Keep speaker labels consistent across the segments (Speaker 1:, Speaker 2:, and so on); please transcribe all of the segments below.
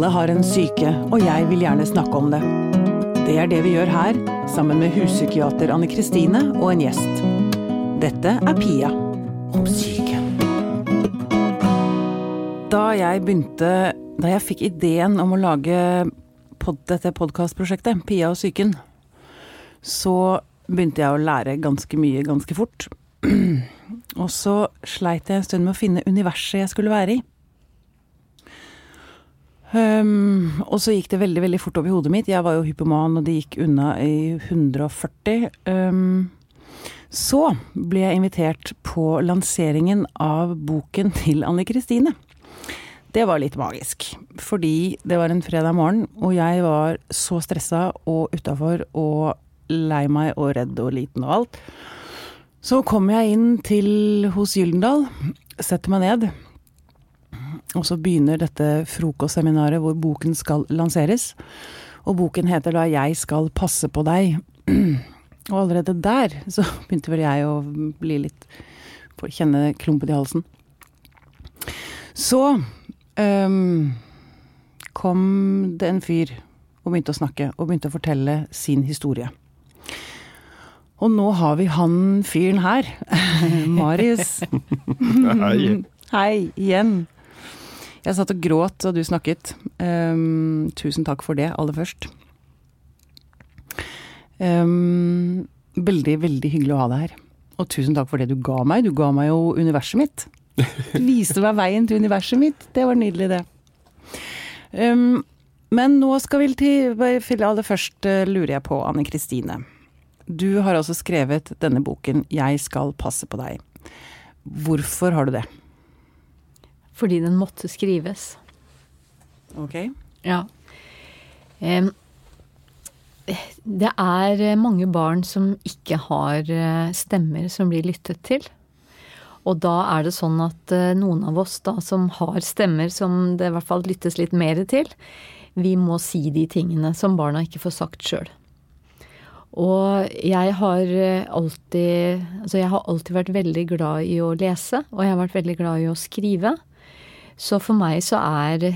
Speaker 1: Alle har en syke, og jeg vil gjerne snakke om det. Det er det vi gjør her, sammen med huspsykiater Anne Kristine og en gjest. Dette er Pia om syke. Da jeg begynte Da jeg fikk ideen om å lage pod, dette podkastprosjektet, Pia og psyken, så begynte jeg å lære ganske mye ganske fort. Og så sleit jeg en stund med å finne universet jeg skulle være i. Um, og så gikk det veldig veldig fort opp i hodet mitt. Jeg var jo hypoman, og det gikk unna i 140. Um, så ble jeg invitert på lanseringen av boken til Anne Kristine. Det var litt magisk, fordi det var en fredag morgen, og jeg var så stressa og utafor og lei meg og redd og liten og alt. Så kom jeg inn til hos Gyldendal, setter meg ned, og så begynner dette frokostseminaret hvor boken skal lanseres. Og boken heter da 'Jeg skal passe på deg'. Og allerede der så begynte vel jeg å bli litt Få kjenne klumpen i halsen. Så um, kom det en fyr og begynte å snakke, og begynte å fortelle sin historie. Og nå har vi han fyren her. Marius.
Speaker 2: Hei.
Speaker 1: Hei igjen. Jeg satt og gråt da du snakket. Um, tusen takk for det, aller først. Um, veldig, veldig hyggelig å ha deg her. Og tusen takk for det du ga meg. Du ga meg jo universet mitt. Du viste meg veien til universet mitt. Det var nydelig, det. Um, men nå skal vi til Aller først uh, lurer jeg på, Anne Kristine. Du har altså skrevet denne boken 'Jeg skal passe på deg'. Hvorfor har du det?
Speaker 3: Fordi den måtte skrives.
Speaker 1: Ok.
Speaker 3: Ja. Det er mange barn som ikke har stemmer som blir lyttet til. Og da er det sånn at noen av oss da som har stemmer som det i hvert fall lyttes litt mer til, vi må si de tingene som barna ikke får sagt sjøl. Og jeg har alltid Altså jeg har alltid vært veldig glad i å lese, og jeg har vært veldig glad i å skrive. Så for meg så er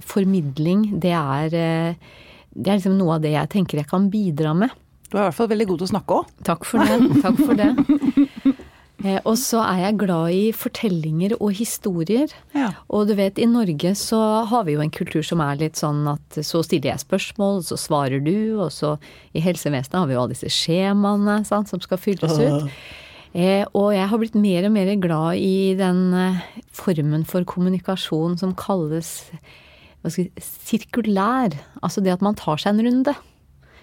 Speaker 3: formidling, det er, det er liksom noe av det jeg tenker jeg kan bidra med.
Speaker 1: Du er i hvert fall veldig god til å snakke òg.
Speaker 3: Takk for det. Takk for det. Og så er jeg glad i fortellinger og historier.
Speaker 1: Ja.
Speaker 3: Og du vet, i Norge så har vi jo en kultur som er litt sånn at så stiller jeg spørsmål, så svarer du, og så i helsevesenet har vi jo alle disse skjemaene sant, som skal fylles ut. Eh, og jeg har blitt mer og mer glad i den eh, formen for kommunikasjon som kalles jeg, sirkulær. Altså det at man tar seg en runde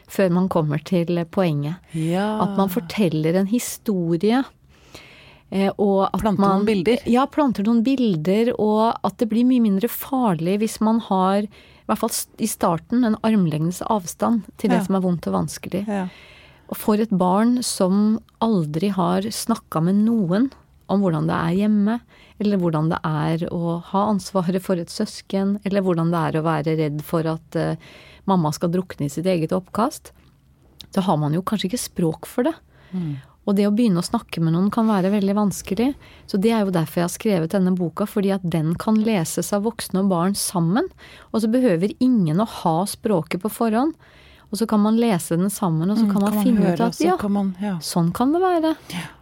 Speaker 3: før man kommer til poenget.
Speaker 1: Ja.
Speaker 3: At man forteller en historie. Eh, og at
Speaker 1: Planter
Speaker 3: man,
Speaker 1: noen bilder.
Speaker 3: Ja, planter noen bilder. Og at det blir mye mindre farlig hvis man har, i hvert fall i starten, en armlengdes avstand til det
Speaker 1: Ja.
Speaker 3: som er vondt og vanskelig.
Speaker 1: Ja.
Speaker 3: Og for et barn som aldri har snakka med noen om hvordan det er hjemme, eller hvordan det er å ha ansvaret for et søsken, eller hvordan det er å være redd for at uh, mamma skal drukne i sitt eget oppkast, så har man jo kanskje ikke språk for det. Og det å begynne å snakke med noen kan være veldig vanskelig. Så det er jo derfor jeg har skrevet denne boka, fordi at den kan leses av voksne og barn sammen. Og så behøver ingen å ha språket på forhånd. Og så kan man lese den sammen, og så kan man finne ut
Speaker 1: høre,
Speaker 3: at ja,
Speaker 1: kan man, ja.
Speaker 3: sånn kan det være.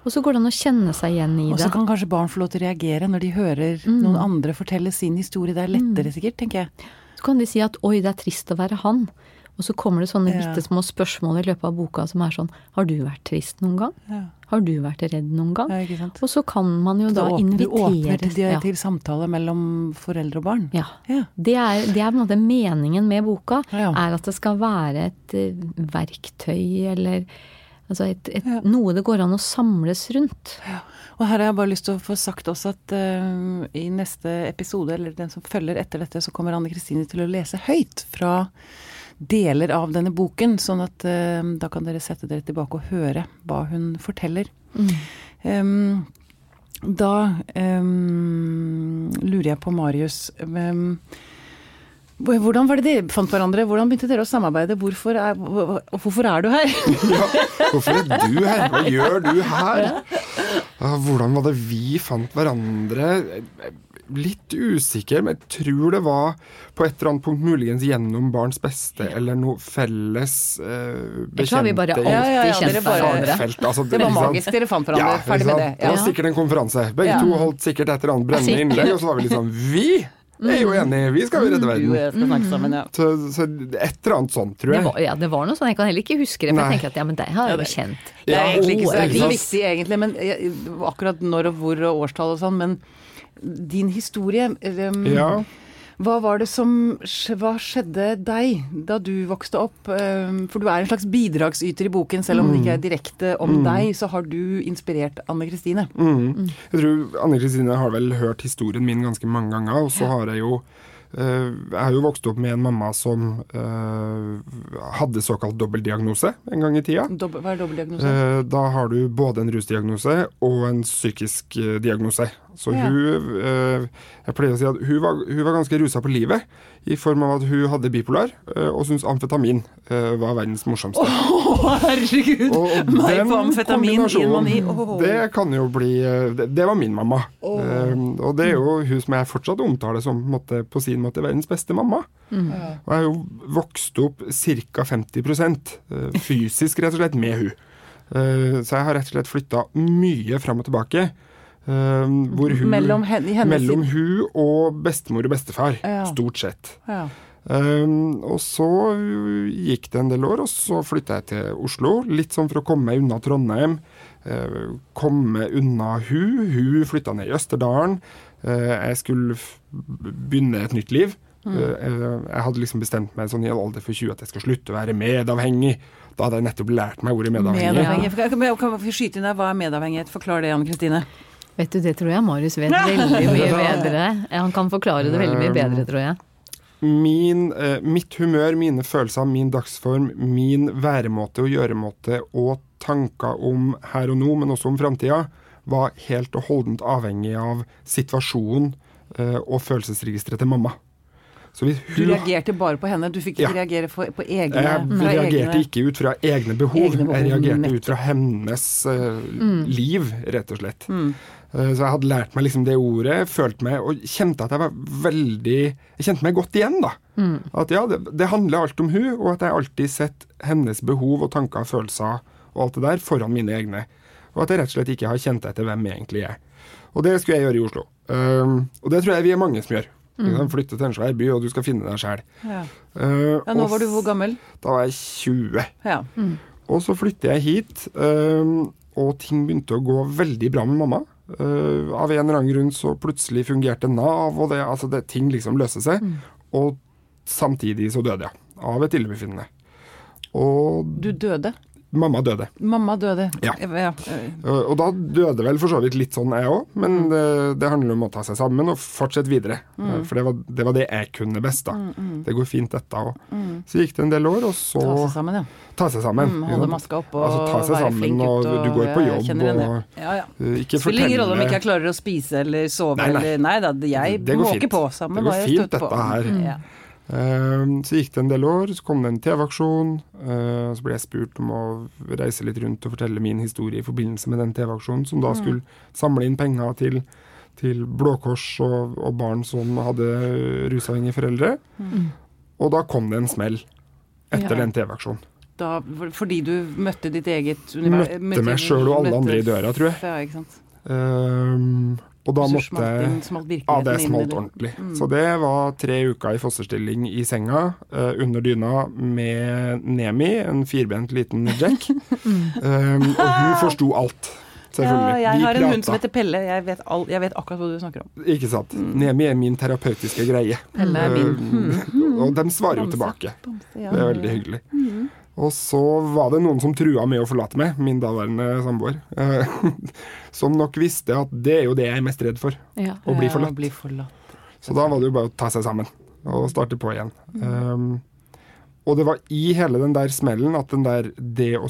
Speaker 3: Og så går det an å kjenne seg igjen i
Speaker 1: Og
Speaker 3: det.
Speaker 1: så kan kanskje barn få lov til å reagere når de hører noen andre fortelle sin historie. Det er lettere sikkert, tenker jeg.
Speaker 3: Så kan de si at oi, det er trist å være han. Og så kommer det sånne
Speaker 1: Ja.
Speaker 3: bitte små spørsmål i løpet av boka som er sånn Har du vært trist noen gang?
Speaker 1: Ja.
Speaker 3: Har du vært redd noen gang?
Speaker 1: Ja?
Speaker 3: Og så kan man jo da
Speaker 1: Da åpner, du åpner til,
Speaker 3: ja.
Speaker 1: til samtale mellom foreldre og barn.
Speaker 3: Ja.
Speaker 1: Ja.
Speaker 3: Det er, det er på en måte meningen med boka.
Speaker 1: Ja.
Speaker 3: Er at det skal være et eh, verktøy eller altså et, et,
Speaker 1: Ja.
Speaker 3: noe det går an å samles rundt.
Speaker 1: Og her har jeg bare lyst til å få sagt også at uh, i neste episode, eller den som følger etter dette, så kommer Anne Kristine til å lese høyt fra deler av denne boken, sånn at eh, da kan dere sette dere tilbake og høre hva hun forteller. Em, da um, lurer jeg på, Marius Um, hvordan var det dere fant hverandre? Hvordan begynte dere å samarbeide? Hvorfor er, hvor- hvorfor er du her?
Speaker 2: Ja, hvorfor er du her? Hva gjør du her? Hvordan var det vi fant hverandre? Litt usikker, men jeg tror det var på et eller annet punkt muligens gjennom barns beste eller noe felles bekjente
Speaker 3: Jeg tror vi bare alltid
Speaker 1: Ja, ja, ja,
Speaker 3: kjent
Speaker 1: dere bare-
Speaker 3: hverandre.
Speaker 2: Altså,
Speaker 1: Det var magisk, dere fant hverandre.
Speaker 2: Ja,
Speaker 1: Ferdig med det.
Speaker 2: Det var sikkert en konferanse. Begge
Speaker 1: Ja.
Speaker 2: to holdt sikkert et eller annet brennende innlegg, og så var vi litt sånn Vi er jo enige, vi skal jo redde
Speaker 1: og
Speaker 2: verden.
Speaker 1: jeg sammen, ja.
Speaker 2: Så, så et eller annet sånt, tror
Speaker 3: Det
Speaker 2: jeg.
Speaker 3: var, ja, det var noe sånn. Jeg kan heller ikke huske det, for
Speaker 2: Nei.
Speaker 3: jeg tenker at ja, men deg har jeg jo kjent.
Speaker 1: Det er egentlig ikke så,
Speaker 2: oh,
Speaker 1: ikke så viktig, egentlig, men jeg- akkurat når og hvor og årstall og sånn. Men din historie um,
Speaker 2: Ja.
Speaker 1: Hva var det som Hva skjedde deg da du vokste opp? Um, For du er en slags bidragsyter i boken, selv om det ikke er direkte om deg, så har du inspirert Anne Kristine.
Speaker 2: Mm. Jeg tror Anne Kristine har vel hørt historien min ganske mange ganger, og så har jeg jo eh, jeg har jo vokst opp med en mamma som uh, hadde såkalt dobbeltdiagnose en gang i tida.
Speaker 1: Dob hva er dobbeltdiagnose?
Speaker 2: Uh, Da har du både en rusdiagnose og en psykisk diagnose. Så
Speaker 1: Ja.
Speaker 2: hun eh, Jeg pleier å si at hun var, hun var ganske rusa på livet, i form av at hun hadde bipolar, eh, og syntes amfetamin eh, var verdens morsomste.
Speaker 1: Å, herregud!
Speaker 2: Og, og
Speaker 1: Meg på amfetamin i en mani. Oh.
Speaker 2: Det kan jo bli Det, det var min mamma. Oh. og det er jo hun som jeg fortsatt omtaler som på, på sin måte verdens beste mamma.
Speaker 1: Mm.
Speaker 2: Og jeg har jo vokst opp ca. 50 eh, fysisk, rett og slett, med hun. Eh, Så jeg har rett og slett flytta mye fram og tilbake. Eh, Hvor hun,
Speaker 1: Mellom hen- i hennes
Speaker 2: mellom hun og bestemor og bestefar,
Speaker 1: Ja.
Speaker 2: stort sett.
Speaker 1: Ja.
Speaker 2: Um, og så gikk det en del år, og så flytta jeg til Oslo. Litt sånn for å komme meg unna Trondheim. Uh, komme unna hun. Hun flytta ned i Østerdalen. Uh, jeg skulle begynne et nytt liv. Mm. uh, jeg hadde liksom bestemt meg sånn i en alder for 20 at jeg skal slutte å være medavhengig. Da hadde jeg nettopp lært meg ordet medavhengig.
Speaker 1: Medavhengig. Kan, kan, vi skyte inn der, Hva er medavhengighet? Forklar det, Anne Kristine.
Speaker 3: Vet du, det tror jeg Marius vet veldig mye bedre. Han kan forklare det veldig mye bedre, tror jeg.
Speaker 2: min, eh, mitt humør, mine følelser, min dagsform, min væremåte og gjøremåte og tanker om her og nå, men også om framtida, var helt og holdent avhengig av situasjonen eh, og følelsesregisteret til mamma. Så hvis
Speaker 1: Du reagerte bare på henne, du fikk ikke
Speaker 2: Ja.
Speaker 1: reagere for, på egne
Speaker 2: jeg reagerte
Speaker 1: egne-
Speaker 2: ikke ut fra egne behov,
Speaker 1: Egne behov,
Speaker 2: jeg reagerte ut fra hennes eh, liv, rett og slett.
Speaker 1: Mm.
Speaker 2: Uh, Så jeg hadde lært meg liksom det ordet, følte meg og kjente at jeg var veldig Jeg kjente meg godt igjen, da. At ja, det, det handler alt om hun, og at jeg alltid setter hennes behov og tanker og følelser og alt det der foran mine egne. Og at jeg rett og slett ikke har kjent etter hvem jeg egentlig er. Og det skulle jeg gjøre i Oslo. Um, og det tror jeg vi er mange som gjør. Du kan flytte til en svær by, og du skal finne deg sjæl.
Speaker 1: Ja.
Speaker 2: Uh,
Speaker 1: ja, nå var du hvor gammel?
Speaker 2: Da var jeg 20.
Speaker 1: Ja.
Speaker 2: Og så flytter jeg hit, uh, og ting begynte å gå veldig bra med mamma. Uh, av en eller annen grunn så plutselig fungerte Nav, og det, altså det, ting liksom løste seg. Og samtidig så døde jeg av et illebefinnende. Og
Speaker 1: Du døde.
Speaker 2: Mamma døde.
Speaker 1: Mamma døde.
Speaker 2: Ja.
Speaker 1: ja.
Speaker 2: Og da døde vel for så vidt litt sånn jeg òg, men det, det handler om å ta seg sammen og fortsette videre. Mm. For det var, det var det jeg kunne best, da. Det går fint, dette òg. Så gikk det en del år, og så
Speaker 1: Ta seg sammen, ja.
Speaker 2: ta seg sammen.
Speaker 1: Mm, holde maska oppe og
Speaker 2: Altså,
Speaker 1: være
Speaker 2: sammen,
Speaker 1: flink
Speaker 2: og
Speaker 1: gutt.
Speaker 2: du går på jobb, og-
Speaker 1: ja, ja.
Speaker 2: ikke Ikke
Speaker 1: Spiller ingen rolle om
Speaker 2: fortelle-
Speaker 1: ikke jeg klarer å spise eller sove
Speaker 2: Nei, nei.
Speaker 1: eller Nei da, jeg måker på. Sammen
Speaker 2: Det går fint, dette her.
Speaker 1: Mm, Ja.
Speaker 2: Eh, Så gikk det en del år, så kom det en TV-aksjon. eh, Så ble jeg spurt om å reise litt rundt og fortelle min historie i forbindelse med den TV-aksjonen, som
Speaker 1: Mm.
Speaker 2: da skulle samle inn penger til, til Blå Kors og, og barn som hadde rusavhengige foreldre. Og da kom det en smell etter
Speaker 1: Ja.
Speaker 2: den TV-aksjonen.
Speaker 1: Da, fordi du møtte ditt eget univers
Speaker 2: Møtte meg selv og alle andre i døra, tror jeg.
Speaker 1: Ja, ikke sant.
Speaker 2: Eh, Og da måtte
Speaker 1: smalt smalt
Speaker 2: Ja, det smalt ordentlig.
Speaker 1: Mm.
Speaker 2: Så det var tre uker i fosterstilling i senga, uh, under dyna, med Nemi, en firbent liten jack. um, og hun forsto alt,
Speaker 1: Ja,
Speaker 2: selvfølgelig.
Speaker 1: jeg har en hund som heter Pelle. Jeg vet, all, jeg vet akkurat hva du snakker om.
Speaker 2: Ikke sant. Nemi er min terapeutiske greie.
Speaker 1: Pelle er min.
Speaker 2: Mm. og de svarer jo tilbake.
Speaker 1: Bamse, ja.
Speaker 2: Det er veldig hyggelig. Og så var det noen som trua med å forlate meg, min daværende samboer. eh, Som nok visste at det er jo det jeg er mest redd for,
Speaker 3: Ja.
Speaker 2: å bli
Speaker 1: Ja,
Speaker 2: forlatt.
Speaker 1: bli forlatt.
Speaker 2: Så da var det jo bare å ta seg sammen og starte på igjen. Um, og det var i hele den der smellen at den der det å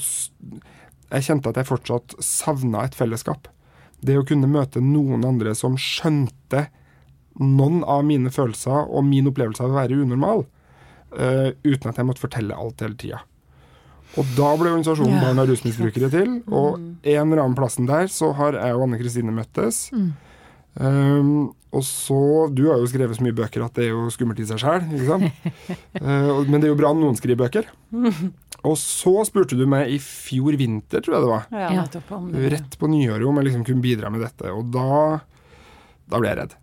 Speaker 2: Jeg kjente at jeg fortsatt savna et fellesskap. Det å kunne møte noen andre som skjønte noen av mine følelser og min opplevelse av å være unormal, uh, uten at jeg måtte fortelle alt hele tida. Og da ble organisasjonen
Speaker 1: Ja,
Speaker 2: Barn av rusmisbrukere til, og en eller annen plassen der så har jeg og Anne Kristine møttes. Um, Og så, Du har jo skrevet så mye bøker at det er jo skummelt i seg sjøl. Uh, men det er jo bra noen skriver bøker. Og så spurte du meg i fjor vinter, tror jeg det var,
Speaker 1: Ja,
Speaker 3: Ja.
Speaker 2: Rett på nyåret, om jeg liksom kunne bidra med dette. Og da, da ble jeg redd.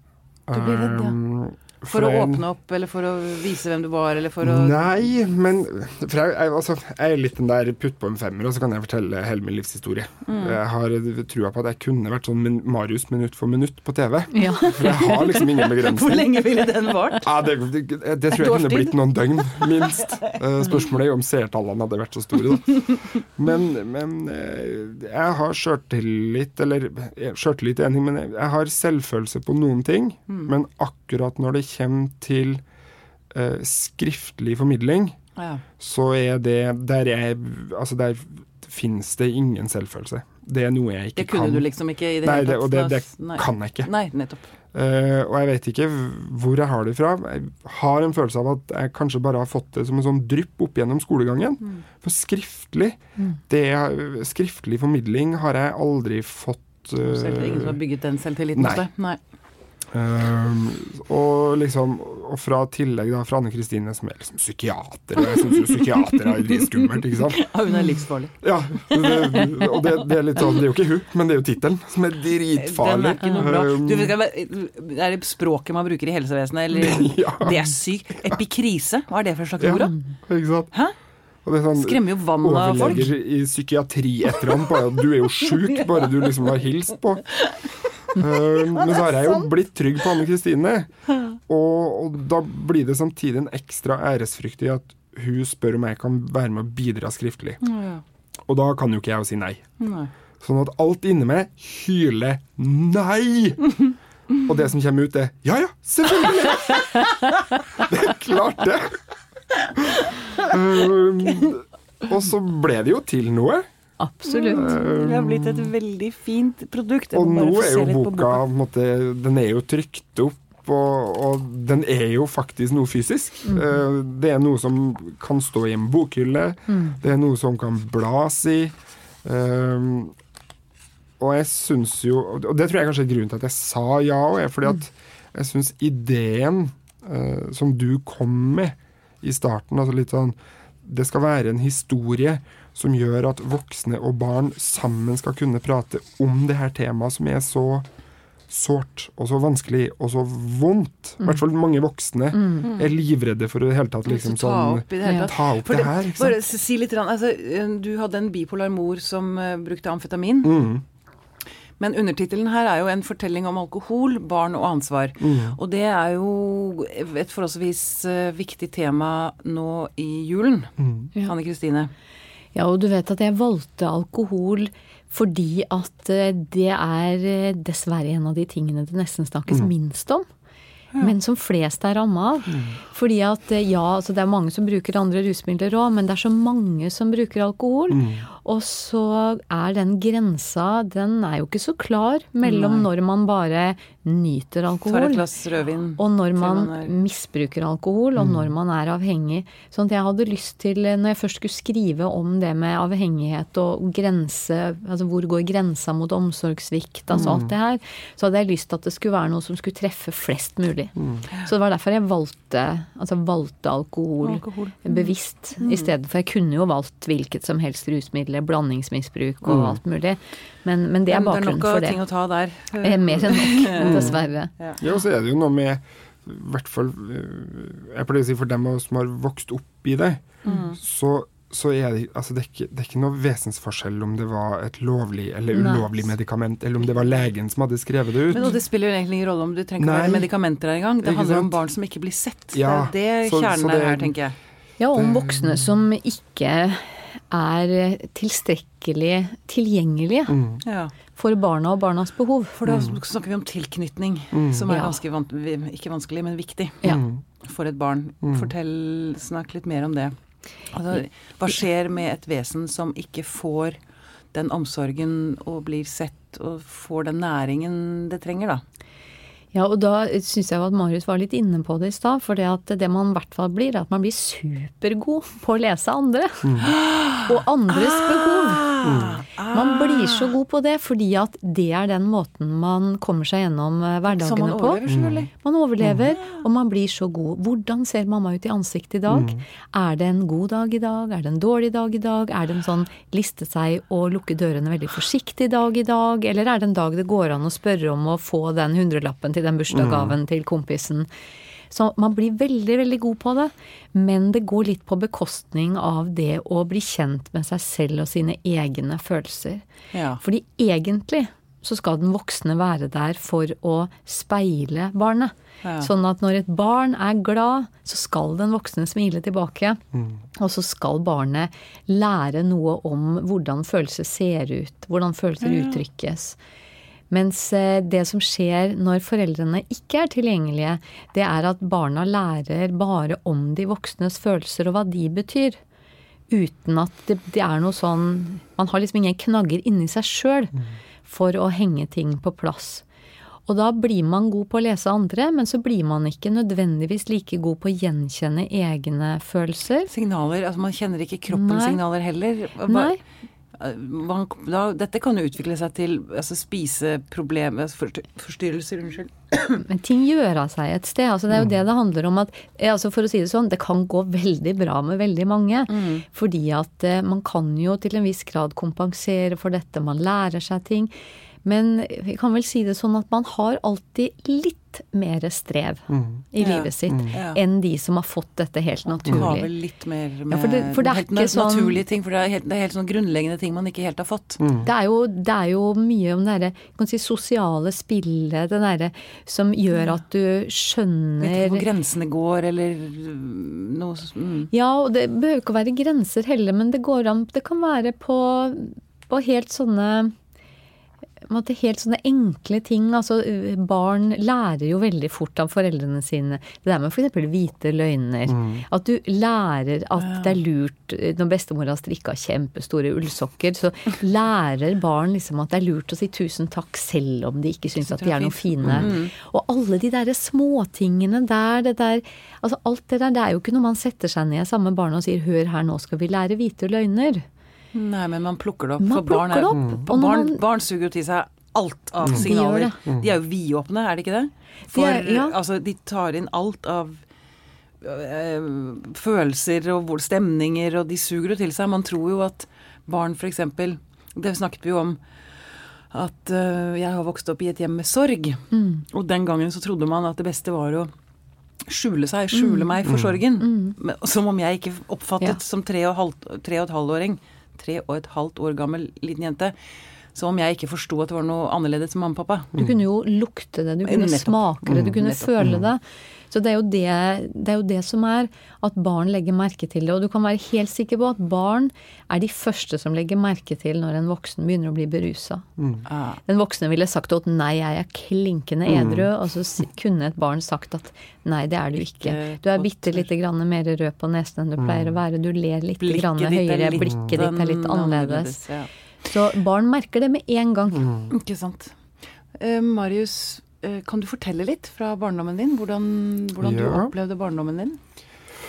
Speaker 1: Du ble redd, ja.
Speaker 2: Um,
Speaker 1: For å åpne opp, eller for å vise hvem du var, eller for å
Speaker 2: Nei, men For jeg, jeg, altså, jeg er litt den der putt på en femmer, og så kan jeg fortelle hele min livshistorie.
Speaker 1: Mm.
Speaker 2: Jeg har trua på at jeg kunne vært sånn min Marius minutt for minutt på TV.
Speaker 3: Ja.
Speaker 2: For jeg har liksom ingen
Speaker 1: Hvor lenge ville den vart?
Speaker 2: Ja, det, det, det tror jeg kunne blitt noen døgn, minst. Eh, Spørsmålet er jo om seertallene hadde vært så store, da. Men, men eh, jeg har sjøltillit, eller eh, Sjøltillit er en ting, men jeg, jeg har selvfølelse på noen ting.
Speaker 1: Mm.
Speaker 2: Men akkurat når det kommer til eh, skriftlig formidling,
Speaker 1: Ja.
Speaker 2: så er det Der, jeg, altså der finnes det ingen selvfølelse. Det er noe jeg ikke kan.
Speaker 1: Det kunne
Speaker 2: kan.
Speaker 1: du liksom ikke i det
Speaker 2: Nei,
Speaker 1: hele tatt.
Speaker 2: og det, det
Speaker 1: Nei.
Speaker 2: kan jeg ikke.
Speaker 1: Nei, nettopp.
Speaker 2: Uh, og jeg vet ikke hvor jeg har det fra. Jeg har en følelse av at jeg kanskje bare har fått det som en sånn drypp opp gjennom skolegangen.
Speaker 1: Mm.
Speaker 2: For skriftlig det, Skriftlig formidling har jeg aldri fått
Speaker 1: uh, ingen som har bygget den selvtilliten
Speaker 2: Nei.
Speaker 1: hos deg? Nei.
Speaker 2: Eh, og liksom Og fra tillegg da fra Anne Kristine, som er liksom psykiater. Og jeg syns jo psykiater er dritskummelt, ikke sant.
Speaker 1: Ja, hun er livsfarlig.
Speaker 2: Ja, det, og det, det er litt sånn Det er jo ikke hun, men det er jo tittelen som er
Speaker 1: Den
Speaker 2: dritfarlig.
Speaker 1: er ikke noe bra.
Speaker 2: Um,
Speaker 1: Du, vet er det språket man bruker i helsevesenet, eller
Speaker 2: Ja.
Speaker 1: Det er sykt. Epikrise, hva er det for slags ord, da?
Speaker 2: ikke sant?
Speaker 1: Hæ?
Speaker 2: Sånn,
Speaker 1: Skremmer jo vann av folk.
Speaker 2: overleger i psykiatri etter ham. Bare, du er jo sjuk, bare du liksom har hilst på. Uh, men så har jeg jo blitt trygg på Anne Kristine, og, og da blir det samtidig en ekstra æresfrykt i at hun spør om jeg kan være med å bidra skriftlig.
Speaker 1: Ja.
Speaker 2: Og da kan jo ikke jeg si nei.
Speaker 1: Nei.
Speaker 2: Sånn at alt inni meg hyler nei! Og det som kommer ut, er ja ja, selvfølgelig! Det er klart, det. Um, og så ble det jo til noe.
Speaker 3: Absolutt.
Speaker 1: Det har blitt et veldig fint produkt. Jeg
Speaker 2: Og nå er jo boka, på boka, måte, den er jo trykt opp. Og, og den er jo faktisk noe fysisk. Mm. Det er noe som kan stå i en bokhylle. Det er noe som kan blas i. Um, og jeg syns jo Og det tror jeg kanskje er grunnen til at jeg sa ja òg, fordi at jeg syns ideen uh, som du kom med i starten, altså litt sånn Det skal være en historie som gjør at voksne og barn sammen skal kunne prate om det her temaet som er så sårt og så vanskelig og så vondt. I hvert fall mange voksne er livredde for å i det hele tatt liksom
Speaker 1: ta
Speaker 2: sånn
Speaker 1: opp det hele tatt.
Speaker 2: Ta opp
Speaker 1: For
Speaker 2: det her, ikke
Speaker 1: Bare
Speaker 2: sant.
Speaker 1: si litt, altså, Du hadde en bipolar mor som uh, brukte amfetamin.
Speaker 2: Mm,
Speaker 1: Men undertittelen her er jo en fortelling om alkohol, barn og ansvar.
Speaker 2: mm,
Speaker 1: Og det er jo et forholdsvis uh, viktig tema nå i julen.
Speaker 2: mm.
Speaker 3: Ja.
Speaker 1: Anne Kristine.
Speaker 3: Ja, og du vet at jeg valgte alkohol fordi at eh, det er eh, dessverre en av de tingene det nesten snakkes minst om. Men som flest er ramma av. Fordi at eh, ja, altså det er mange som bruker andre rusmidler òg, men det er så mange som bruker alkohol. Og så er den grensa, den er jo ikke så klar mellom
Speaker 1: Nei.
Speaker 3: når man bare nyter alkohol.
Speaker 1: rødvin.
Speaker 3: Og når man
Speaker 1: man er-
Speaker 3: misbruker alkohol, og når man er avhengig. Sånn at jeg hadde lyst til, når jeg først skulle skrive om det med avhengighet og grense, altså hvor går grensa mot omsorgssvikt, altså alt det her, så hadde jeg lyst til at det skulle være noe som skulle treffe flest mulig. Så det var derfor jeg valgte, altså valgte alkohol,
Speaker 1: Alkohol.
Speaker 3: bevisst, i stedet for jeg kunne jo valgt hvilket som helst rusmiddel, blandingsmisbruk og alt mulig. Men, men det er bakgrunnen
Speaker 1: Men det er
Speaker 3: bakgrunnen
Speaker 1: nok av ting å ta der.
Speaker 3: Eh, Mer enn nok, dessverre.
Speaker 2: Ja, og så er det jo noe med i hvert fall øh, Jeg pleier å si for dem som har vokst opp i det,
Speaker 1: Mm.
Speaker 2: så, så er det, altså det, er ikke, det er ikke noe vesensforskjell om det var et lovlig eller
Speaker 3: Nei.
Speaker 2: ulovlig medikament, eller om det var legen som hadde skrevet det ut.
Speaker 1: Men det spiller jo egentlig ingen rolle om du trenger
Speaker 2: Nei.
Speaker 1: være medikamenter her engang. Det handler om barn som ikke blir sett.
Speaker 2: Ja,
Speaker 1: det er det
Speaker 2: så- så
Speaker 1: kjernen
Speaker 2: det-
Speaker 1: er her, tenker jeg.
Speaker 3: Ja, om voksne som ikke er tilstrekkelig tilgjengelige
Speaker 2: Mm.
Speaker 1: Ja.
Speaker 3: for barna og barnas behov.
Speaker 1: For da snakker vi om tilknytning,
Speaker 2: Mm.
Speaker 1: som er
Speaker 3: Ja.
Speaker 1: ganske van ikke vanskelig, men viktig
Speaker 3: Ja.
Speaker 2: Mm.
Speaker 1: for et barn.
Speaker 2: Mm.
Speaker 1: Fortell, Snakk litt mer om det. Altså, hva skjer med et vesen som ikke får den omsorgen og blir sett og får den næringen det trenger, da?
Speaker 3: Ja, og da syns jeg at Marius var litt inne på det i stad. For det det man i hvert fall blir, er at man blir supergod på å lese andre. Og andres behov.
Speaker 1: Ah,
Speaker 3: Man blir så god på det fordi at det er den måten man kommer seg gjennom eh,
Speaker 1: Så man
Speaker 3: hverdagene på.
Speaker 1: overlever, selvfølgelig.
Speaker 3: Man overlever, og man blir så god. Hvordan ser mamma ut i ansiktet i dag? Er det en god dag i dag? Er det en dårlig dag i dag? Er det en sånn liste seg og lukke dørene veldig forsiktig dag i dag? Eller er det en dag det går an å spørre om å få den hundrelappen til den bursdagsgaven til kompisen? Så man blir veldig, veldig god på det, men det går litt på bekostning av det å bli kjent med seg selv og sine egne følelser.
Speaker 1: Ja.
Speaker 3: Fordi egentlig så skal den voksne være der for å speile barnet.
Speaker 1: Ja.
Speaker 3: Sånn at når et barn er glad, så skal den voksne smile tilbake. Og så skal barnet lære noe om hvordan følelser ser ut, hvordan følelser uttrykkes. Mens eh, det som skjer når foreldrene ikke er tilgjengelige, det er at barna lærer bare om de voksnes følelser og hva de betyr. Uten at det, det er noe sånn Man har liksom ingen knagger inni seg sjøl for å henge ting på plass. Og da blir man god på å lese andre, men så blir man ikke nødvendigvis like god på å gjenkjenne egne følelser.
Speaker 1: Signaler, altså Man kjenner ikke kroppens
Speaker 3: Nei.
Speaker 1: signaler heller. Hva-
Speaker 3: Nei.
Speaker 1: Man, da, dette kan jo utvikle seg til altså, spiseproblemer, for, forstyrrelser, unnskyld.
Speaker 3: Men ting gjør av seg et sted. altså Det er jo det det handler om. at, eh, altså For å si det sånn, det kan gå veldig bra med veldig mange. Fordi at eh, man kan jo til en viss grad kompensere for dette. Man lærer seg ting. Men vi kan vel si det sånn at man har alltid litt mer strev i
Speaker 1: Ja.
Speaker 3: livet sitt
Speaker 1: Ja.
Speaker 3: enn de som har fått dette helt naturlig.
Speaker 1: Man har vel litt mer med
Speaker 3: for det- for det
Speaker 1: helt na-
Speaker 3: sånn-
Speaker 1: naturlige ting. For det er, helt, det er helt sånn grunnleggende ting man ikke helt har fått.
Speaker 3: Det er, jo, det er jo mye om det derre si, sosiale spillet, det derre som gjør at du skjønner
Speaker 1: Vet ikke hvor grensene går, eller mm, noe mm.
Speaker 3: Ja, og det behøver ikke å være grenser heller, men det går an Det kan være på, på helt sånne måte helt sånne enkle ting. Altså, barn lærer jo veldig fort av foreldrene sine. Det der med f.eks. hvite løgner. At du lærer at det er lurt Når bestemor har strikka kjempestore ullsokker, så lærer barn liksom at det er lurt å si tusen takk selv om de ikke syns at de er noe fine. Og alle de derre småtingene der, det der Altså alt det der, det er jo ikke noe man setter seg ned sammen med barna og sier 'hør her, nå skal vi lære hvite løgner'.
Speaker 1: Nei, men man plukker det opp.
Speaker 3: Man
Speaker 1: for barn, er,
Speaker 3: det opp, og
Speaker 1: barn,
Speaker 3: man-
Speaker 1: barn suger jo til seg alt av signaler.
Speaker 3: De.
Speaker 1: De er jo vidåpne, er det ikke det? For
Speaker 3: er- ja.
Speaker 1: altså, de tar inn alt av øh, følelser og stemninger, og de suger jo til seg. Man tror jo at barn f.eks. Det snakket vi jo om. At øh, jeg har vokst opp i et hjem med sorg. Og den gangen så trodde man at det beste var å skjule seg, skjule meg for sorgen. Men, som om jeg ikke oppfattet
Speaker 3: Ja.
Speaker 1: som tre og, halv, tre og et halvåring, tre og et halvt år gammel liten jente, som om jeg ikke forsto at det var noe annerledes med mamma og pappa.
Speaker 3: Du kunne jo lukte det, du kunne
Speaker 1: Nettopp.
Speaker 3: smake det, du kunne
Speaker 1: Nettopp.
Speaker 3: føle det. Så det er, jo det, det er jo det som er at barn legger merke til det. Og du kan være helt sikker på at barn er de første som legger merke til når en voksen begynner å bli berusa.
Speaker 1: Mm.
Speaker 3: Den voksne ville sagt at nei, jeg er klinkende edru, og så kunne et barn sagt at nei, det er du ikke. Du er bitte lite grann mer rød på nesen enn du pleier å være. Du ler litt
Speaker 1: Blikket
Speaker 3: grann
Speaker 1: er
Speaker 3: høyere, blikket ditt er litt annerledes.
Speaker 1: Ja.
Speaker 3: Så barn merker det med en gang.
Speaker 1: Ikke sant. Uh, Marius, uh, kan du fortelle litt fra barndommen din? Hvordan, hvordan du opplevde barndommen din?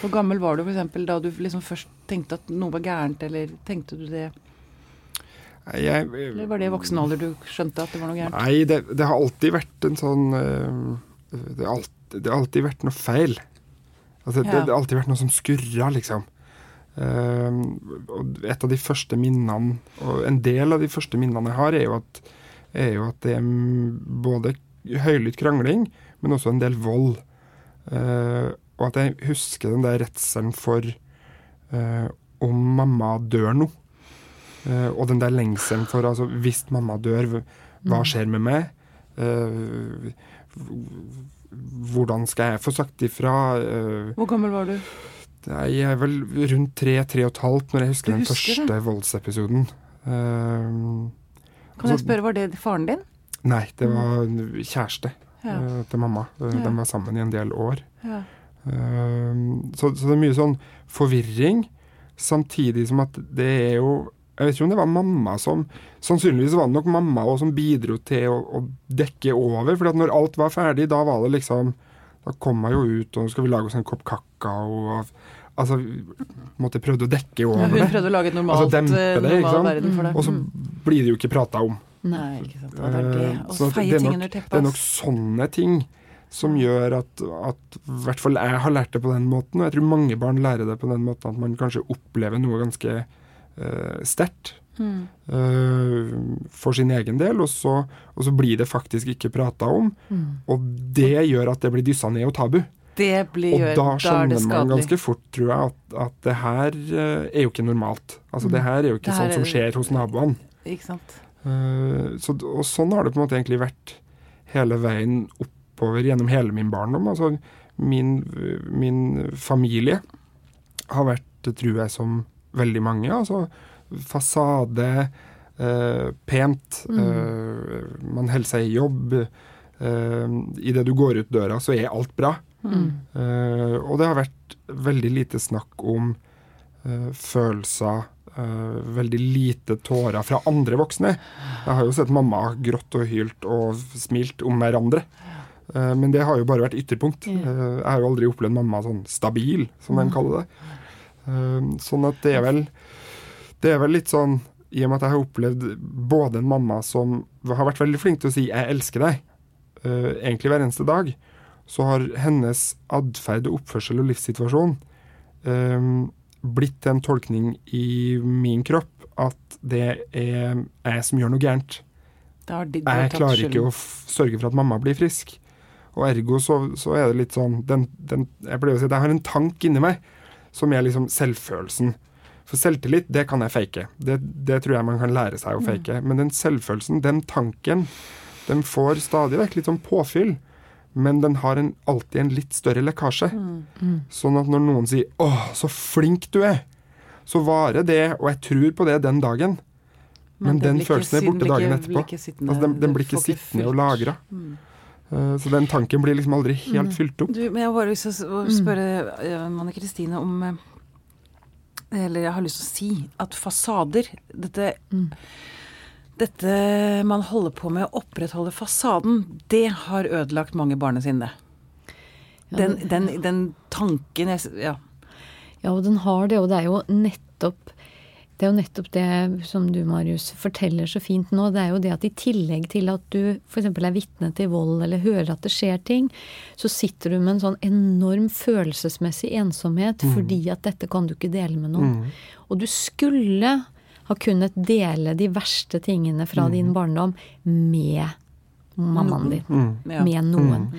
Speaker 1: Hvor gammel var du f.eks. da du liksom først tenkte at noe var gærent, eller tenkte du det?
Speaker 2: Jeg,
Speaker 1: Eller var det i voksen alder du skjønte at det var noe gærent?
Speaker 2: Nei, det, det har alltid vært en sånn eh, det, har alltid, det har alltid vært noe feil. Altså, det,
Speaker 1: Ja.
Speaker 2: det har alltid vært noe som skurra, liksom. Eh, og et av de første minnene, og en del av de første minnene jeg har, er jo at, er jo at det er mm, både høylytt krangling, men også en del vold. Eh, og at jeg husker den der redselen for eh, om mamma dør nå. Eh, og den der lengselen for altså, Hvis mamma dør, hva skjer med meg? Hvordan skal jeg få sagt ifra?
Speaker 1: Hvor gammel var du?
Speaker 2: Jeg er vel rundt tre-tre og et halvt når jeg husker
Speaker 1: husker
Speaker 2: den
Speaker 1: første
Speaker 2: første voldsepisoden. Eh,
Speaker 1: Kan jeg
Speaker 2: Altså-
Speaker 1: spørre, var det faren din?
Speaker 2: nei, det var kjæreste
Speaker 1: Ja.
Speaker 2: eh, til mamma. Eh,
Speaker 1: Ja.
Speaker 2: De var sammen i en del år.
Speaker 1: ja.
Speaker 2: Uh, så, så det er mye sånn forvirring, samtidig som at det er jo Jeg vet ikke om det var mamma som Sannsynligvis var det nok mamma også som bidro til å, å dekke over. For når alt var ferdig, da var det liksom Da kom jeg jo ut, og nå skal vi lage oss en kopp kakao. Og Altså, måtte prøvde å dekke
Speaker 1: Ja,
Speaker 2: over
Speaker 1: hun prøvde å lage et normalt,
Speaker 2: Altså, dempe
Speaker 1: eh,
Speaker 2: det,
Speaker 1: normal verden for det.
Speaker 2: Og så blir det jo ikke prata om.
Speaker 1: Nei, ikke sant. Det er det.
Speaker 2: Eh,
Speaker 1: Og feie
Speaker 2: det
Speaker 1: ting
Speaker 2: nok-
Speaker 1: teppet.
Speaker 2: Det er nok sånne ting som gjør at, at i hvert fall jeg har lært det på den måten, og jeg tror mange barn lærer det på den måten at man kanskje opplever noe ganske uh, sterkt
Speaker 1: Mm.
Speaker 2: for sin egen del, og så, og så blir det faktisk ikke prata om.
Speaker 3: Mm.
Speaker 2: Og det gjør at det blir dyssa ned og tabu.
Speaker 1: Det blir,
Speaker 2: Og da
Speaker 1: da da
Speaker 2: skjønner man ganske fort, tror jeg, at, at det her eh, er jo ikke normalt. Altså Det her er jo ikke sånn som
Speaker 1: er-
Speaker 2: skjer hos naboene.
Speaker 1: Ikke sant.
Speaker 2: Eh, så, og sånn har det på en måte egentlig vært hele veien oppover gjennom hele min barndom. Altså min, min familie har vært, tror jeg, som veldig mange. Altså fasade, eh, pent, eh, man holder seg i jobb. Uh, Idet du går ut døra, så er alt bra.
Speaker 3: Mm.
Speaker 2: Eh, og det har vært veldig lite snakk om eh, følelser, Uh, veldig lite tårer fra andre voksne. Jeg har jo sett mamma grått og hylt og smilt om hverandre. Uh, men det har jo bare vært ytterpunkt. Eh, jeg har jo aldri opplevd mamma sånn stabil, som de kaller det. Sånn at det er vel Det er vel litt sånn i og med at jeg har opplevd både en mamma som har vært veldig flink til å si 'jeg elsker deg', uh, egentlig hver eneste dag, så har hennes atferd og oppførsel og livssituasjon eh, blitt en tolkning i min kropp at det er jeg som gjør noe gærent. Jeg klarer ikke å sørge for at mamma blir frisk. Og ergo så, så er det litt sånn den, den, Jeg pleier å si at jeg har en tank inni meg som er liksom selvfølelsen. For selvtillit, det kan jeg fake. Det, det tror jeg man kan lære seg å fake. Men den selvfølelsen, den tanken, den får stadig vekk litt sånn påfyll. Men den har en, alltid en litt større lekkasje. Sånn at når noen sier 'Å, så flink du er', så varer det, og jeg tror på det den dagen. Men,
Speaker 1: Men
Speaker 2: den
Speaker 1: den
Speaker 2: følelsen er borte dagen etterpå.
Speaker 1: sittende-
Speaker 2: Altså, den, den blir ikke sittende og lagra.
Speaker 1: Mm.
Speaker 2: så den tanken blir liksom aldri helt fylt opp.
Speaker 1: Du, men jeg har bare lyst til å spørre mm. Anne Kristine om eh, Eller jeg har lyst til å si at fasader Dette, dette man holder på med å opprettholde fasaden, det har ødelagt mange barnesinne. Den, den, den tanken jeg, Ja.
Speaker 3: Ja, og den har det, og det er jo nettopp det er jo nettopp det som du, Marius, forteller så fint nå. Det er jo det at i tillegg til at du f.eks. er vitne til vold eller hører at det skjer ting, så sitter du med en sånn enorm følelsesmessig ensomhet fordi at dette kan du ikke dele med noen. Og du skulle ha kunnet dele de verste tingene fra din barndom med mammaen din.
Speaker 1: Mm.
Speaker 3: Med noen.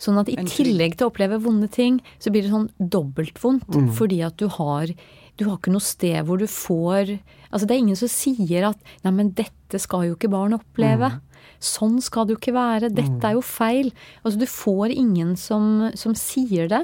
Speaker 3: Sånn at i tillegg til å oppleve vonde ting, så blir det sånn dobbeltvondt. Fordi at du har du har ikke noe sted hvor du får Altså det er ingen som sier at 'nei, men dette skal jo ikke barn oppleve'. Sånn skal det jo ikke være. Dette er jo feil. Altså du får ingen som, som sier det.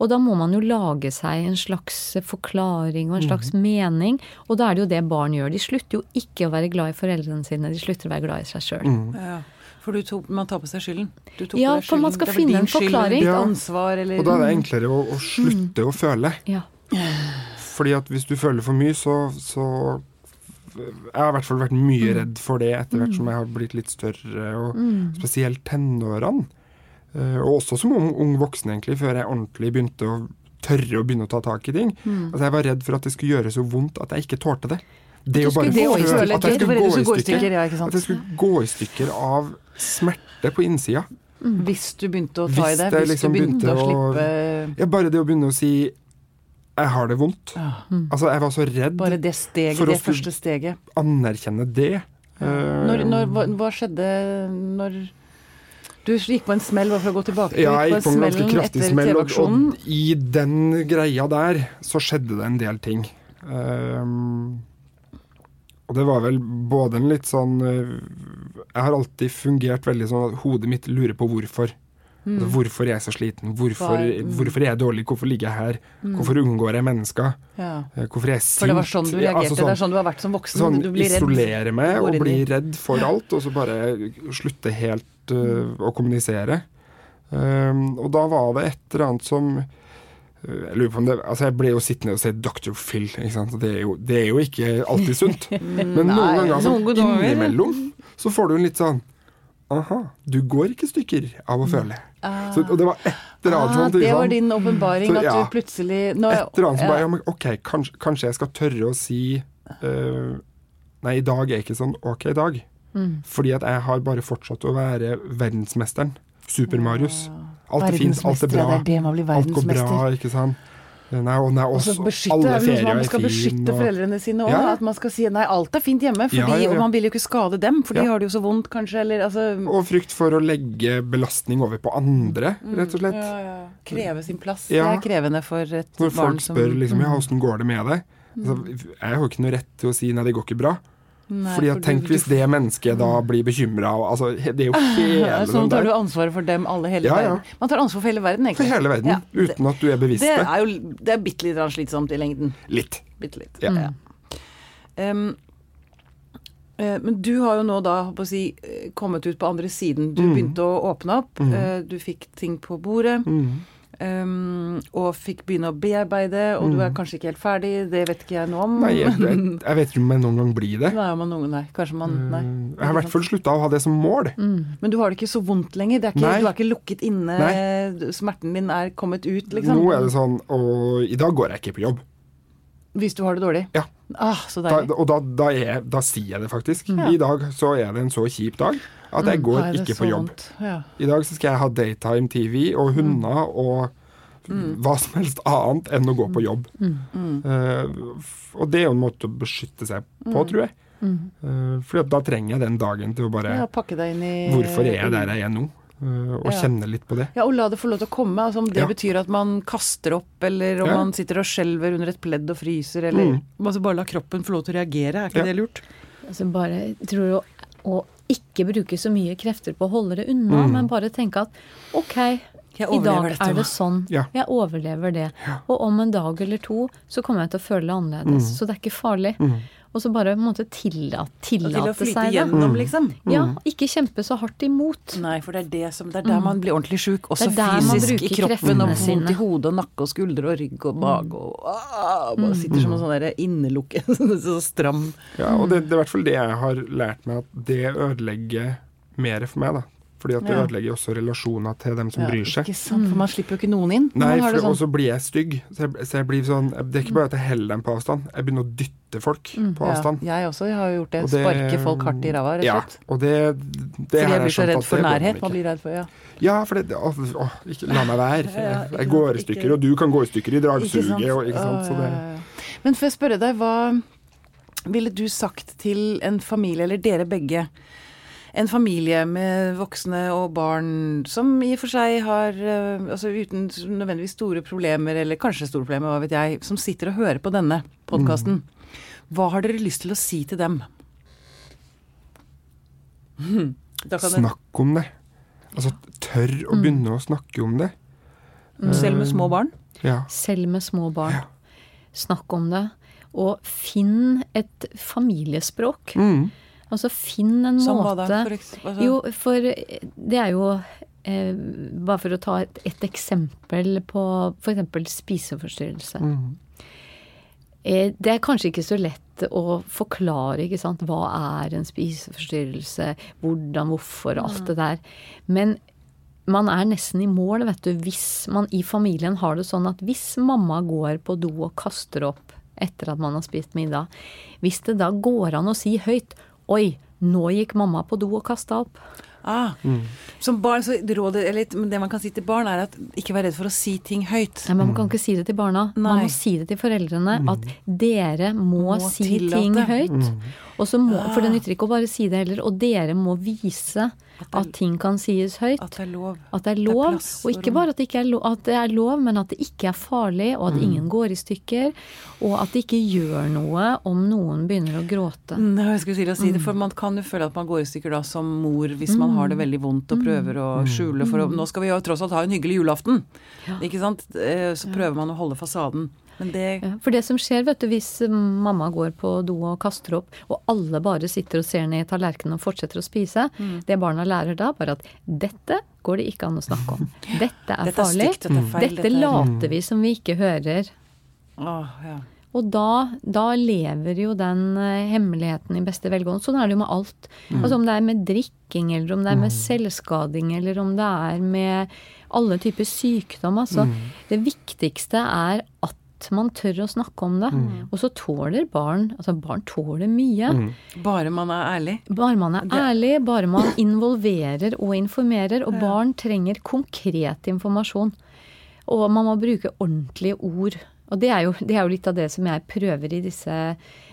Speaker 3: Og da må man jo lage seg en slags forklaring og en slags mening. Og da er det jo det barn gjør. De slutter jo ikke å være glad i foreldrene sine, de slutter å være glad i seg sjøl.
Speaker 1: Ja. For du tok, man tar på seg skylden. Du tok
Speaker 3: Ja, for man skal finne en forklaring.
Speaker 2: Ja.
Speaker 1: ansvar, eller
Speaker 2: Og da er det enklere å, å slutte å føle.
Speaker 3: Ja.
Speaker 2: Fordi at hvis du føler for mye, så, så Jeg har i hvert fall vært mye redd for det etter hvert som jeg har blitt litt større, og spesielt tenårene. Eh, og også som ung, ung voksen, egentlig, før jeg ordentlig begynte å tørre å begynne å ta tak i ting. Altså, jeg var redd for at det skulle gjøre så vondt at jeg ikke tålte det. Det å bare føle at jeg skulle gå i
Speaker 1: stykker.
Speaker 2: At jeg skulle gå i stykker av smerte på innsida.
Speaker 1: Hvis du begynte å ta i det, hvis
Speaker 2: liksom
Speaker 1: du å
Speaker 2: begynte å-
Speaker 1: slippe
Speaker 2: Ja, bare det å begynne å si 'jeg har det vondt'.
Speaker 1: ja,
Speaker 2: Altså, jeg var så redd
Speaker 1: Bare det steget,
Speaker 2: For
Speaker 1: det første steget.
Speaker 2: anerkjenne det. Eh,
Speaker 1: Når, når, hva, hva skjedde når Du gikk på en smell, bare for å gå tilbake til
Speaker 2: Ja, jeg gikk på en ganske kraftig smell, og, og i den greia der så skjedde det en del ting. Um, og det var vel både en litt sånn eh, Jeg har alltid fungert veldig sånn at hodet mitt lurer på hvorfor. Altså, hvorfor er jeg så sliten? Hvorfor,
Speaker 1: mm.
Speaker 2: hvorfor er jeg dårlig? Hvorfor ligger jeg her? Hvorfor unngår jeg mennesker?
Speaker 1: Ja.
Speaker 2: Eh, Hvorfor er jeg sint?
Speaker 1: For det var sånn du reagerte.
Speaker 2: altså
Speaker 1: det er sånn du har vært som voksen.
Speaker 2: Sånn
Speaker 1: du blir redd.
Speaker 2: isolere meg og bli redd for alt, og så bare slutte helt øh, å kommunisere. Um, og da var det et eller annet som øh, jeg lurer på om det, altså jeg ble jo sittende og se Dr. Phil. Ikke sant? Det, er jo, det er jo ikke alltid sunt. Men noen ganger
Speaker 1: altså,
Speaker 2: innimellom så får du en litt sånn Aha, du går ikke stykker av å føle.
Speaker 1: Ah.
Speaker 2: Så, og det var et eller annet
Speaker 1: Ah,
Speaker 2: sånt.
Speaker 1: det var din åpenbaring, at
Speaker 2: ja.
Speaker 1: du plutselig nå,
Speaker 2: Et eller annet som bare ja, men OK, kanskje, kanskje jeg skal tørre å si uh, Nei, i dag er ikke sånn OK i dag.
Speaker 3: Mm.
Speaker 2: Fordi at jeg har bare fortsatt å være verdensmesteren. Super-Marius. Alt er fint, alt er
Speaker 1: Verdensmester,
Speaker 2: bra.
Speaker 1: det er det man blir
Speaker 2: Alt går bra, ikke sant. Nei, og den
Speaker 1: er så
Speaker 2: også,
Speaker 1: beskytte,
Speaker 2: alle
Speaker 1: ferier er som man
Speaker 2: er
Speaker 1: skal beskytte
Speaker 2: og-
Speaker 1: foreldrene sine òg.
Speaker 2: Ja.
Speaker 1: At man skal si nei, alt er fint hjemme, fordi,
Speaker 2: Ja, ja,
Speaker 1: og man vil jo ikke skade dem, for de har det jo så vondt, kanskje, eller altså
Speaker 2: Og frykt for å legge belastning over på andre, rett og slett.
Speaker 1: Kreve sin plass. Det er krevende for et
Speaker 2: Når
Speaker 1: barn
Speaker 2: folk spør liksom, ja, åssen går det med deg? Altså, jeg har ikke noe rett til å si nei, det går ikke bra.
Speaker 1: Nei,
Speaker 2: Fordi
Speaker 1: for
Speaker 2: tenk
Speaker 1: du-
Speaker 2: hvis det mennesket da blir bekymra. Altså, det er jo hele
Speaker 1: Sånn
Speaker 2: den
Speaker 1: tar du
Speaker 2: der.
Speaker 1: ansvaret for dem alle, hele
Speaker 2: Ja, ja.
Speaker 1: verden. Man tar ansvar for hele verden, egentlig.
Speaker 2: For hele verden.
Speaker 1: Ja, det-
Speaker 2: uten at du er bevisst
Speaker 1: Det er jo det er bitte litt slitsomt i lengden.
Speaker 2: Litt.
Speaker 1: Bitte litt.
Speaker 2: Ja.
Speaker 1: Eh, men du har jo nå da å si, eh, kommet ut på andre siden. Du
Speaker 2: Mm.
Speaker 1: begynte å åpne opp.
Speaker 2: Mm.
Speaker 1: eh, Du fikk ting på bordet.
Speaker 2: Mm.
Speaker 1: Em, og fikk begynne å bearbeide, og du er kanskje ikke helt ferdig. Det vet ikke jeg noe om.
Speaker 2: Mm. Nei, jeg, jeg, jeg vet ikke om jeg noen gang blir det.
Speaker 1: Nei, man, noen, nei, kanskje man Nei.
Speaker 2: Eh, Jeg har i hvert fall slutta å ha det som mål.
Speaker 1: Men du har det ikke så vondt lenger? Det er ikke, du er ikke lukket inne? Smerten din er kommet ut, liksom?
Speaker 2: Nå er det sånn Og i dag går jeg ikke på jobb.
Speaker 1: Hvis du har det dårlig?
Speaker 2: Ja.
Speaker 1: Ah, så
Speaker 2: Da, og da, da, er, da sier jeg det faktisk. I dag så er det en så kjip dag at jeg går
Speaker 1: Har
Speaker 2: ikke på jobb.
Speaker 1: Ja.
Speaker 2: I dag så skal jeg ha daytime TV og hunder og hva som helst annet enn å gå på jobb. Mm. Uh, og det er jo en måte å beskytte seg på, tror jeg. Uh, for da trenger jeg den dagen til å bare
Speaker 1: ja, pakke deg inn i
Speaker 2: Hvorfor er jeg der jeg er nå? Uh, og
Speaker 1: Ja.
Speaker 2: kjenne litt på det.
Speaker 1: Ja, og la det få lov til å komme. Altså, om det
Speaker 2: Ja.
Speaker 1: betyr at man kaster opp, eller om
Speaker 2: Ja.
Speaker 1: man sitter og skjelver under et pledd og fryser, eller
Speaker 2: Mm.
Speaker 1: altså bare la kroppen få lov til å reagere. Er ikke
Speaker 2: Ja.
Speaker 1: det lurt?
Speaker 3: Altså bare, jeg tror å, å ikke bruke så mye krefter på å holde det unna,
Speaker 2: Mm.
Speaker 3: men bare tenke at ok, i dag
Speaker 1: dette,
Speaker 3: er det sånn.
Speaker 2: Ja.
Speaker 3: Jeg overlever det. Og om en dag eller to så kommer jeg til å føle det annerledes.
Speaker 2: Mm.
Speaker 3: Så det er ikke farlig. Og så bare på en måte tillate,
Speaker 1: Til å flyte
Speaker 3: seg det.
Speaker 1: gjennom, liksom.
Speaker 3: Ja, ikke kjempe så hardt imot.
Speaker 1: Nei, for det er, det, som, det er der man blir ordentlig sjuk. Også fysisk i kroppen. Og vondt i hodet og nakke og skuldre og rygg og mage og ah, Bare sitter som en sånn derre innelukket, så stram.
Speaker 2: Ja, og det, det er i hvert fall det jeg har lært meg, at det ødelegger mer for meg. da. Fordi at det
Speaker 1: Ja.
Speaker 2: ødelegger også relasjoner til dem som
Speaker 1: Ja,
Speaker 2: bryr seg.
Speaker 1: Ikke sant, for man slipper jo ikke noen inn.
Speaker 2: Nei, for, sånn. og
Speaker 1: sånn.
Speaker 2: så blir jeg stygg. Så jeg, så jeg blir sånn, det er ikke bare at jeg holder dem på avstand, jeg begynner å dytte folk på avstand.
Speaker 1: Ja, jeg også jeg har jo gjort det.
Speaker 2: Det-
Speaker 1: Sparke folk hardt i ræva, rett
Speaker 2: Ja,
Speaker 1: og slett.
Speaker 2: og det, det
Speaker 1: Fordi jeg blir så redd for nærhet. Man blir redd for, ja.
Speaker 2: Ja, for det, å, å, ikke, la meg være.
Speaker 1: Ja, ja,
Speaker 2: jeg går i stykker, og du kan gå i stykker i
Speaker 1: Ikke
Speaker 2: dragsuget. Og, ikke sant? Så
Speaker 1: Å,
Speaker 2: det,
Speaker 1: ja, ja, ja. Men før jeg spørre deg, hva ville du sagt til en familie, eller dere begge, en familie med voksne og barn som i og for seg har eh, Altså uten nødvendigvis store problemer, eller kanskje store problemer, hva vet jeg, som sitter og hører på denne podkasten. Hva har dere lyst til å si til dem? Da kan
Speaker 2: snakk om det. Altså, tør å begynne å snakke om det.
Speaker 1: Selv med små barn?
Speaker 2: Ja.
Speaker 3: Selv med små barn.
Speaker 2: Ja.
Speaker 3: Snakk om det. Og finn et familiespråk.
Speaker 2: Mm.
Speaker 3: Altså finn en
Speaker 1: Som
Speaker 3: måte
Speaker 1: da? For eks- altså-
Speaker 3: Jo, for det er jo eh, Bare for å ta et, et eksempel på f.eks. spiseforstyrrelse.
Speaker 2: Mm.
Speaker 3: Eh, det er kanskje ikke så lett å forklare ikke sant? hva er en spiseforstyrrelse, hvordan, hvorfor og alt det der. Men man er nesten i mål vet du, hvis man i familien har det sånn at hvis mamma går på do og kaster opp etter at man har spist middag, hvis det da går an å si høyt Oi, nå gikk mamma på do og kasta opp.
Speaker 1: Ah, Som barn, så rådet, eller det man kan si til barn, er at ikke vær redd for å si ting høyt.
Speaker 3: Nei, men Man kan ikke si det til barna. Man må si det til foreldrene. At dere må,
Speaker 1: Må
Speaker 3: si
Speaker 1: tillate.
Speaker 3: ting høyt. Og så må, For det
Speaker 1: Ah.
Speaker 3: nytter ikke å bare si det heller. Og dere må vise at ting kan sies høyt.
Speaker 1: At det er lov.
Speaker 3: At det er
Speaker 1: det er
Speaker 3: lov.
Speaker 1: plass
Speaker 3: Og ikke bare at det, ikke er lov, at det er lov, men at det ikke er farlig, og at ingen går i stykker. Og at det ikke gjør noe om noen begynner å gråte.
Speaker 1: Nei, Jeg skulle til å si det, for Man kan jo føle at man går i stykker da som mor hvis man har det veldig vondt og prøver å skjule for å Nå skal vi jo tross alt ha en hyggelig julaften, ikke sant? Eh, Så prøver man å holde fasaden. Men det
Speaker 3: Ja, for det som skjer, vet du, hvis mamma går på do og kaster opp, og alle bare sitter og ser ned i tallerkenen og fortsetter å spise,
Speaker 1: Mm.
Speaker 3: det barna lærer da, bare at dette går det ikke an å snakke om. Dette er
Speaker 1: Dette er
Speaker 3: farlig.
Speaker 1: stygt, dette er feil,
Speaker 3: Dette
Speaker 1: dette er-
Speaker 3: later vi som vi ikke hører.
Speaker 1: Åh, ja.
Speaker 3: Og da, da lever jo den eh, hemmeligheten i beste velgående. Sånn er det jo med alt. Altså Om det er med drikking, eller om det er med selvskading, eller om det er med alle typer sykdom. Altså,
Speaker 2: Mm.
Speaker 3: Det viktigste er at man tør å snakke om det. Og så tåler barn Altså, barn tåler mye.
Speaker 2: Mm.
Speaker 1: Bare man er ærlig.
Speaker 3: Bare man er ærlig, bare man involverer og informerer. Og barn trenger konkret informasjon. Og man må bruke ordentlige ord. Og det er, jo, det er jo litt av det som jeg prøver i disse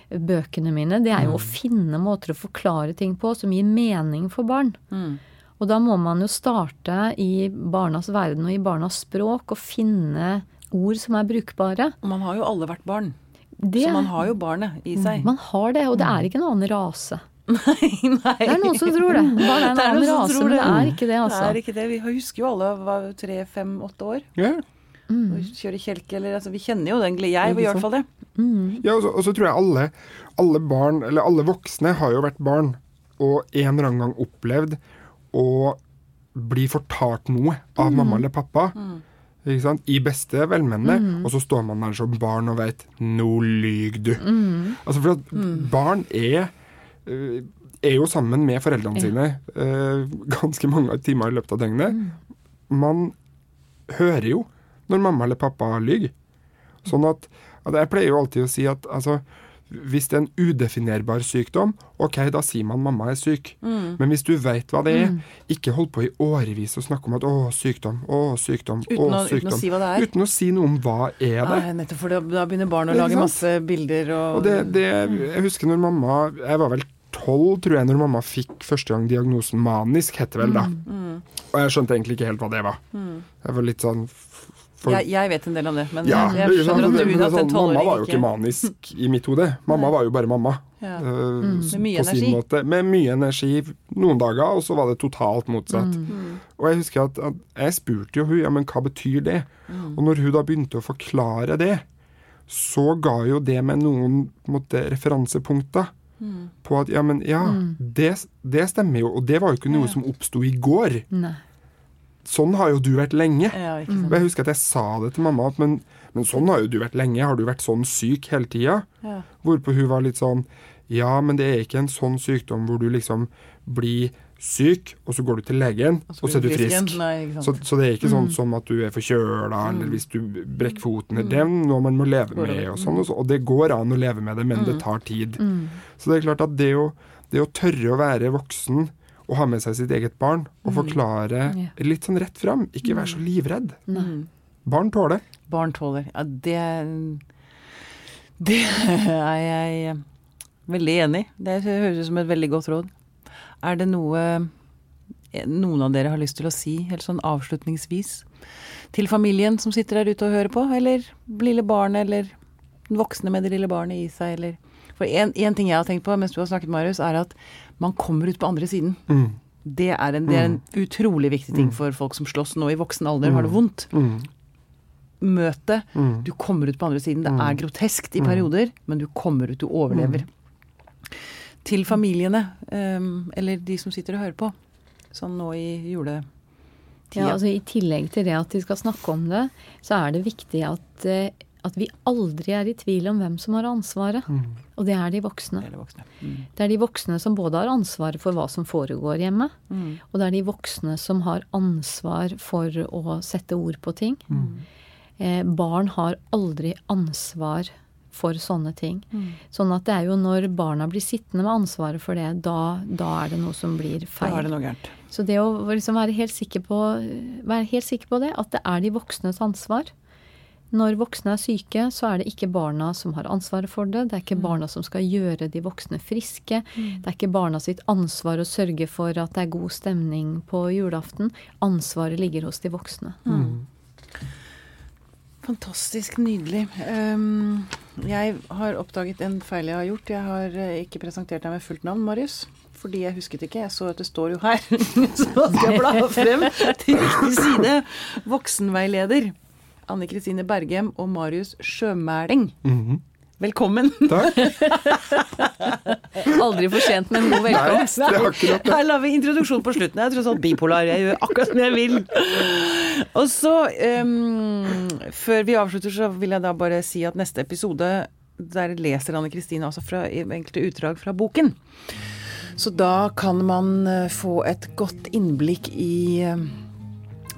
Speaker 3: bøkene mine. Det er jo å finne måter å forklare ting på som gir mening for barn.
Speaker 1: Mm.
Speaker 3: Og da må man jo starte i barnas verden og i barnas språk og finne ord som er brukbare.
Speaker 1: Man har jo alle vært barn.
Speaker 3: Det,
Speaker 1: Så man har jo barnet i seg.
Speaker 3: man har det, og det er ikke en annen rase.
Speaker 1: Nei, nei.
Speaker 3: Det er noen som tror det. Barn er en
Speaker 1: Det er
Speaker 3: annen rase, men det
Speaker 1: det.
Speaker 3: er ikke det,
Speaker 1: Det
Speaker 3: altså.
Speaker 1: er ikke det. Vi husker jo alle var tre, fem, åtte år.
Speaker 2: Ja.
Speaker 1: Mm. kjøre kjelke eller altså, Vi kjenner jo den gleden. Jeg gjør i hvert fall det.
Speaker 2: Ja, og så, og så tror jeg alle, alle barn, eller alle voksne, har jo vært barn og en eller annen gang opplevd å bli fortalt noe av mamma eller pappa. Sant? I beste velmenende. Og så står man der som barn og vet Nå lyver du. Altså for at barn er øh, er jo sammen med foreldrene sine øh, ganske mange timer i løpet av døgnet. Man hører jo når mamma eller pappa lyver. Sånn at, at Jeg pleier jo alltid å si at altså, hvis det er en udefinerbar sykdom, OK, da sier man mamma er syk. Men hvis du vet hva det er, ikke hold på i årevis og snakke om at å, sykdom, å, sykdom,
Speaker 1: Uten
Speaker 2: å,
Speaker 1: sykdom'. uten å si hva det er.
Speaker 2: Uten å si noe om hva er det.
Speaker 1: Nei, nettopp for da begynner barn å lage
Speaker 2: sant?
Speaker 1: masse bilder og,
Speaker 2: Og det, det, jeg husker når mamma Jeg var vel tolv, tror jeg, når mamma fikk første gang diagnosen manisk, het det vel da. Og jeg skjønte egentlig ikke helt hva det var. Jeg var litt sånn for,
Speaker 1: jeg, jeg vet en del om det, men
Speaker 2: ja,
Speaker 1: jeg
Speaker 2: sant?
Speaker 1: skjønner at
Speaker 2: Det-
Speaker 1: du at
Speaker 2: sånn,
Speaker 1: en
Speaker 2: Mamma var jo ikke manisk i mitt hode. Mamma var jo bare mamma.
Speaker 1: Ja.
Speaker 2: Uh, mm.
Speaker 1: Med mye energi.
Speaker 2: måte. Med mye energi noen dager, og så var det totalt motsatt. Og jeg husker at, at jeg spurte jo hun, ja, men hva betyr det? Og når hun da begynte å forklare det, så ga jo det meg noen måte, referansepunkter. På at ja, men ja, det, det stemmer jo. Og det var jo ikke noe som oppsto i går.
Speaker 3: Nei.
Speaker 2: Sånn har jo du vært lenge.
Speaker 1: Ja.
Speaker 2: Og jeg husker at jeg sa det til mamma, men, men sånn har jo du vært lenge. Har du vært sånn syk hele tida?
Speaker 1: Ja.
Speaker 2: Hvorpå hun var litt sånn Ja, men det er ikke en sånn sykdom hvor du liksom blir syk, og så går du til legen, og så, er du frisk.
Speaker 1: Nei,
Speaker 2: Så, så det er ikke sånn som at du er forkjøla, eller hvis du brekker foten. Det er noe man må leve med, og sånn. Og, så, og det går an å leve med det, men det tar tid. Så det er klart at det å, det å tørre å være voksen og ha med seg sitt eget barn, og forklare
Speaker 3: Ja.
Speaker 2: litt sånn rett fram, ikke være så livredd.
Speaker 1: Mm.
Speaker 2: Barn tåler.
Speaker 1: Barn tåler. Ja, det Det er jeg veldig enig i. Det høres ut som et veldig godt råd. Er det noe noen av dere har lyst til å si, helt sånn avslutningsvis, til familien som sitter der ute og hører på, eller lille barnet, eller den voksne med det lille barnet i seg, eller For en, en ting jeg har tenkt på mens du har snakket, Marius, er at man kommer ut på andre siden.
Speaker 2: Mm.
Speaker 1: Det er, en, det er en utrolig viktig ting for folk som slåss nå i voksen alder, har det vondt.
Speaker 2: Mm.
Speaker 1: Møtet
Speaker 2: Mm.
Speaker 1: du kommer ut på andre siden. Det er groteskt i perioder, men du kommer ut, du overlever. Til familiene, um, eller de som sitter og hører på, sånn nå i juletida.
Speaker 3: Ja, altså I tillegg til det at de skal snakke om det, så er det viktig at, eh, at vi aldri er i tvil om hvem som har ansvaret. Og det er de voksne.
Speaker 1: Eller voksne. Mm.
Speaker 3: Det er de voksne som både har ansvaret for hva som foregår hjemme,
Speaker 1: Mm.
Speaker 3: og det er de voksne som har ansvar for å sette ord på ting. Eh, barn har aldri ansvar for sånne ting. Sånn at det er jo når barna blir sittende med ansvaret for det, da, da er det noe som blir feil.
Speaker 1: Da er det noe gærent.
Speaker 3: Så det å liksom være, helt sikker på, være helt sikker på det, at det er de voksnes ansvar. Når voksne er syke, så er det ikke barna som har ansvaret for det. Det er ikke barna som skal gjøre de voksne friske. Det er ikke barna sitt ansvar å sørge for at det er god stemning på julaften. Ansvaret ligger hos de voksne.
Speaker 1: Fantastisk nydelig. Um, jeg har oppdaget en feil jeg har gjort. Jeg har eh, ikke presentert deg med fullt navn, Marius. Fordi jeg husket ikke. Jeg så at det står jo her. Så skal jeg bla frem til riktig side. Voksenveileder. Anne Kristine Bergem og Marius Sjømæling.
Speaker 2: Mhm.
Speaker 1: Velkommen.
Speaker 2: Takk.
Speaker 3: Aldri for sent men god velkomst.
Speaker 2: det er akkurat det.
Speaker 1: Her lar vi introduksjon på slutten. Jeg er tross alt bipolar. Jeg gjør akkurat som jeg vil. Og så, um, før vi avslutter, så vil jeg da bare si at neste episode der leser Anne Kristine altså fra enkelte utdrag fra boken. Så da kan man eh, få et godt innblikk i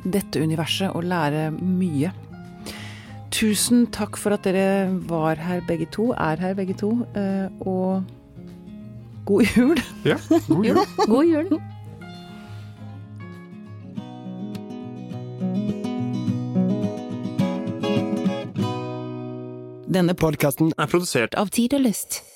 Speaker 1: dette universet og lære mye. Tusen takk for at dere var her begge to, er her begge to, eh, og god jul.
Speaker 2: Ja, god jul.
Speaker 3: God jul.
Speaker 4: Denne podkasten er produsert
Speaker 1: Av Tid og Lyst.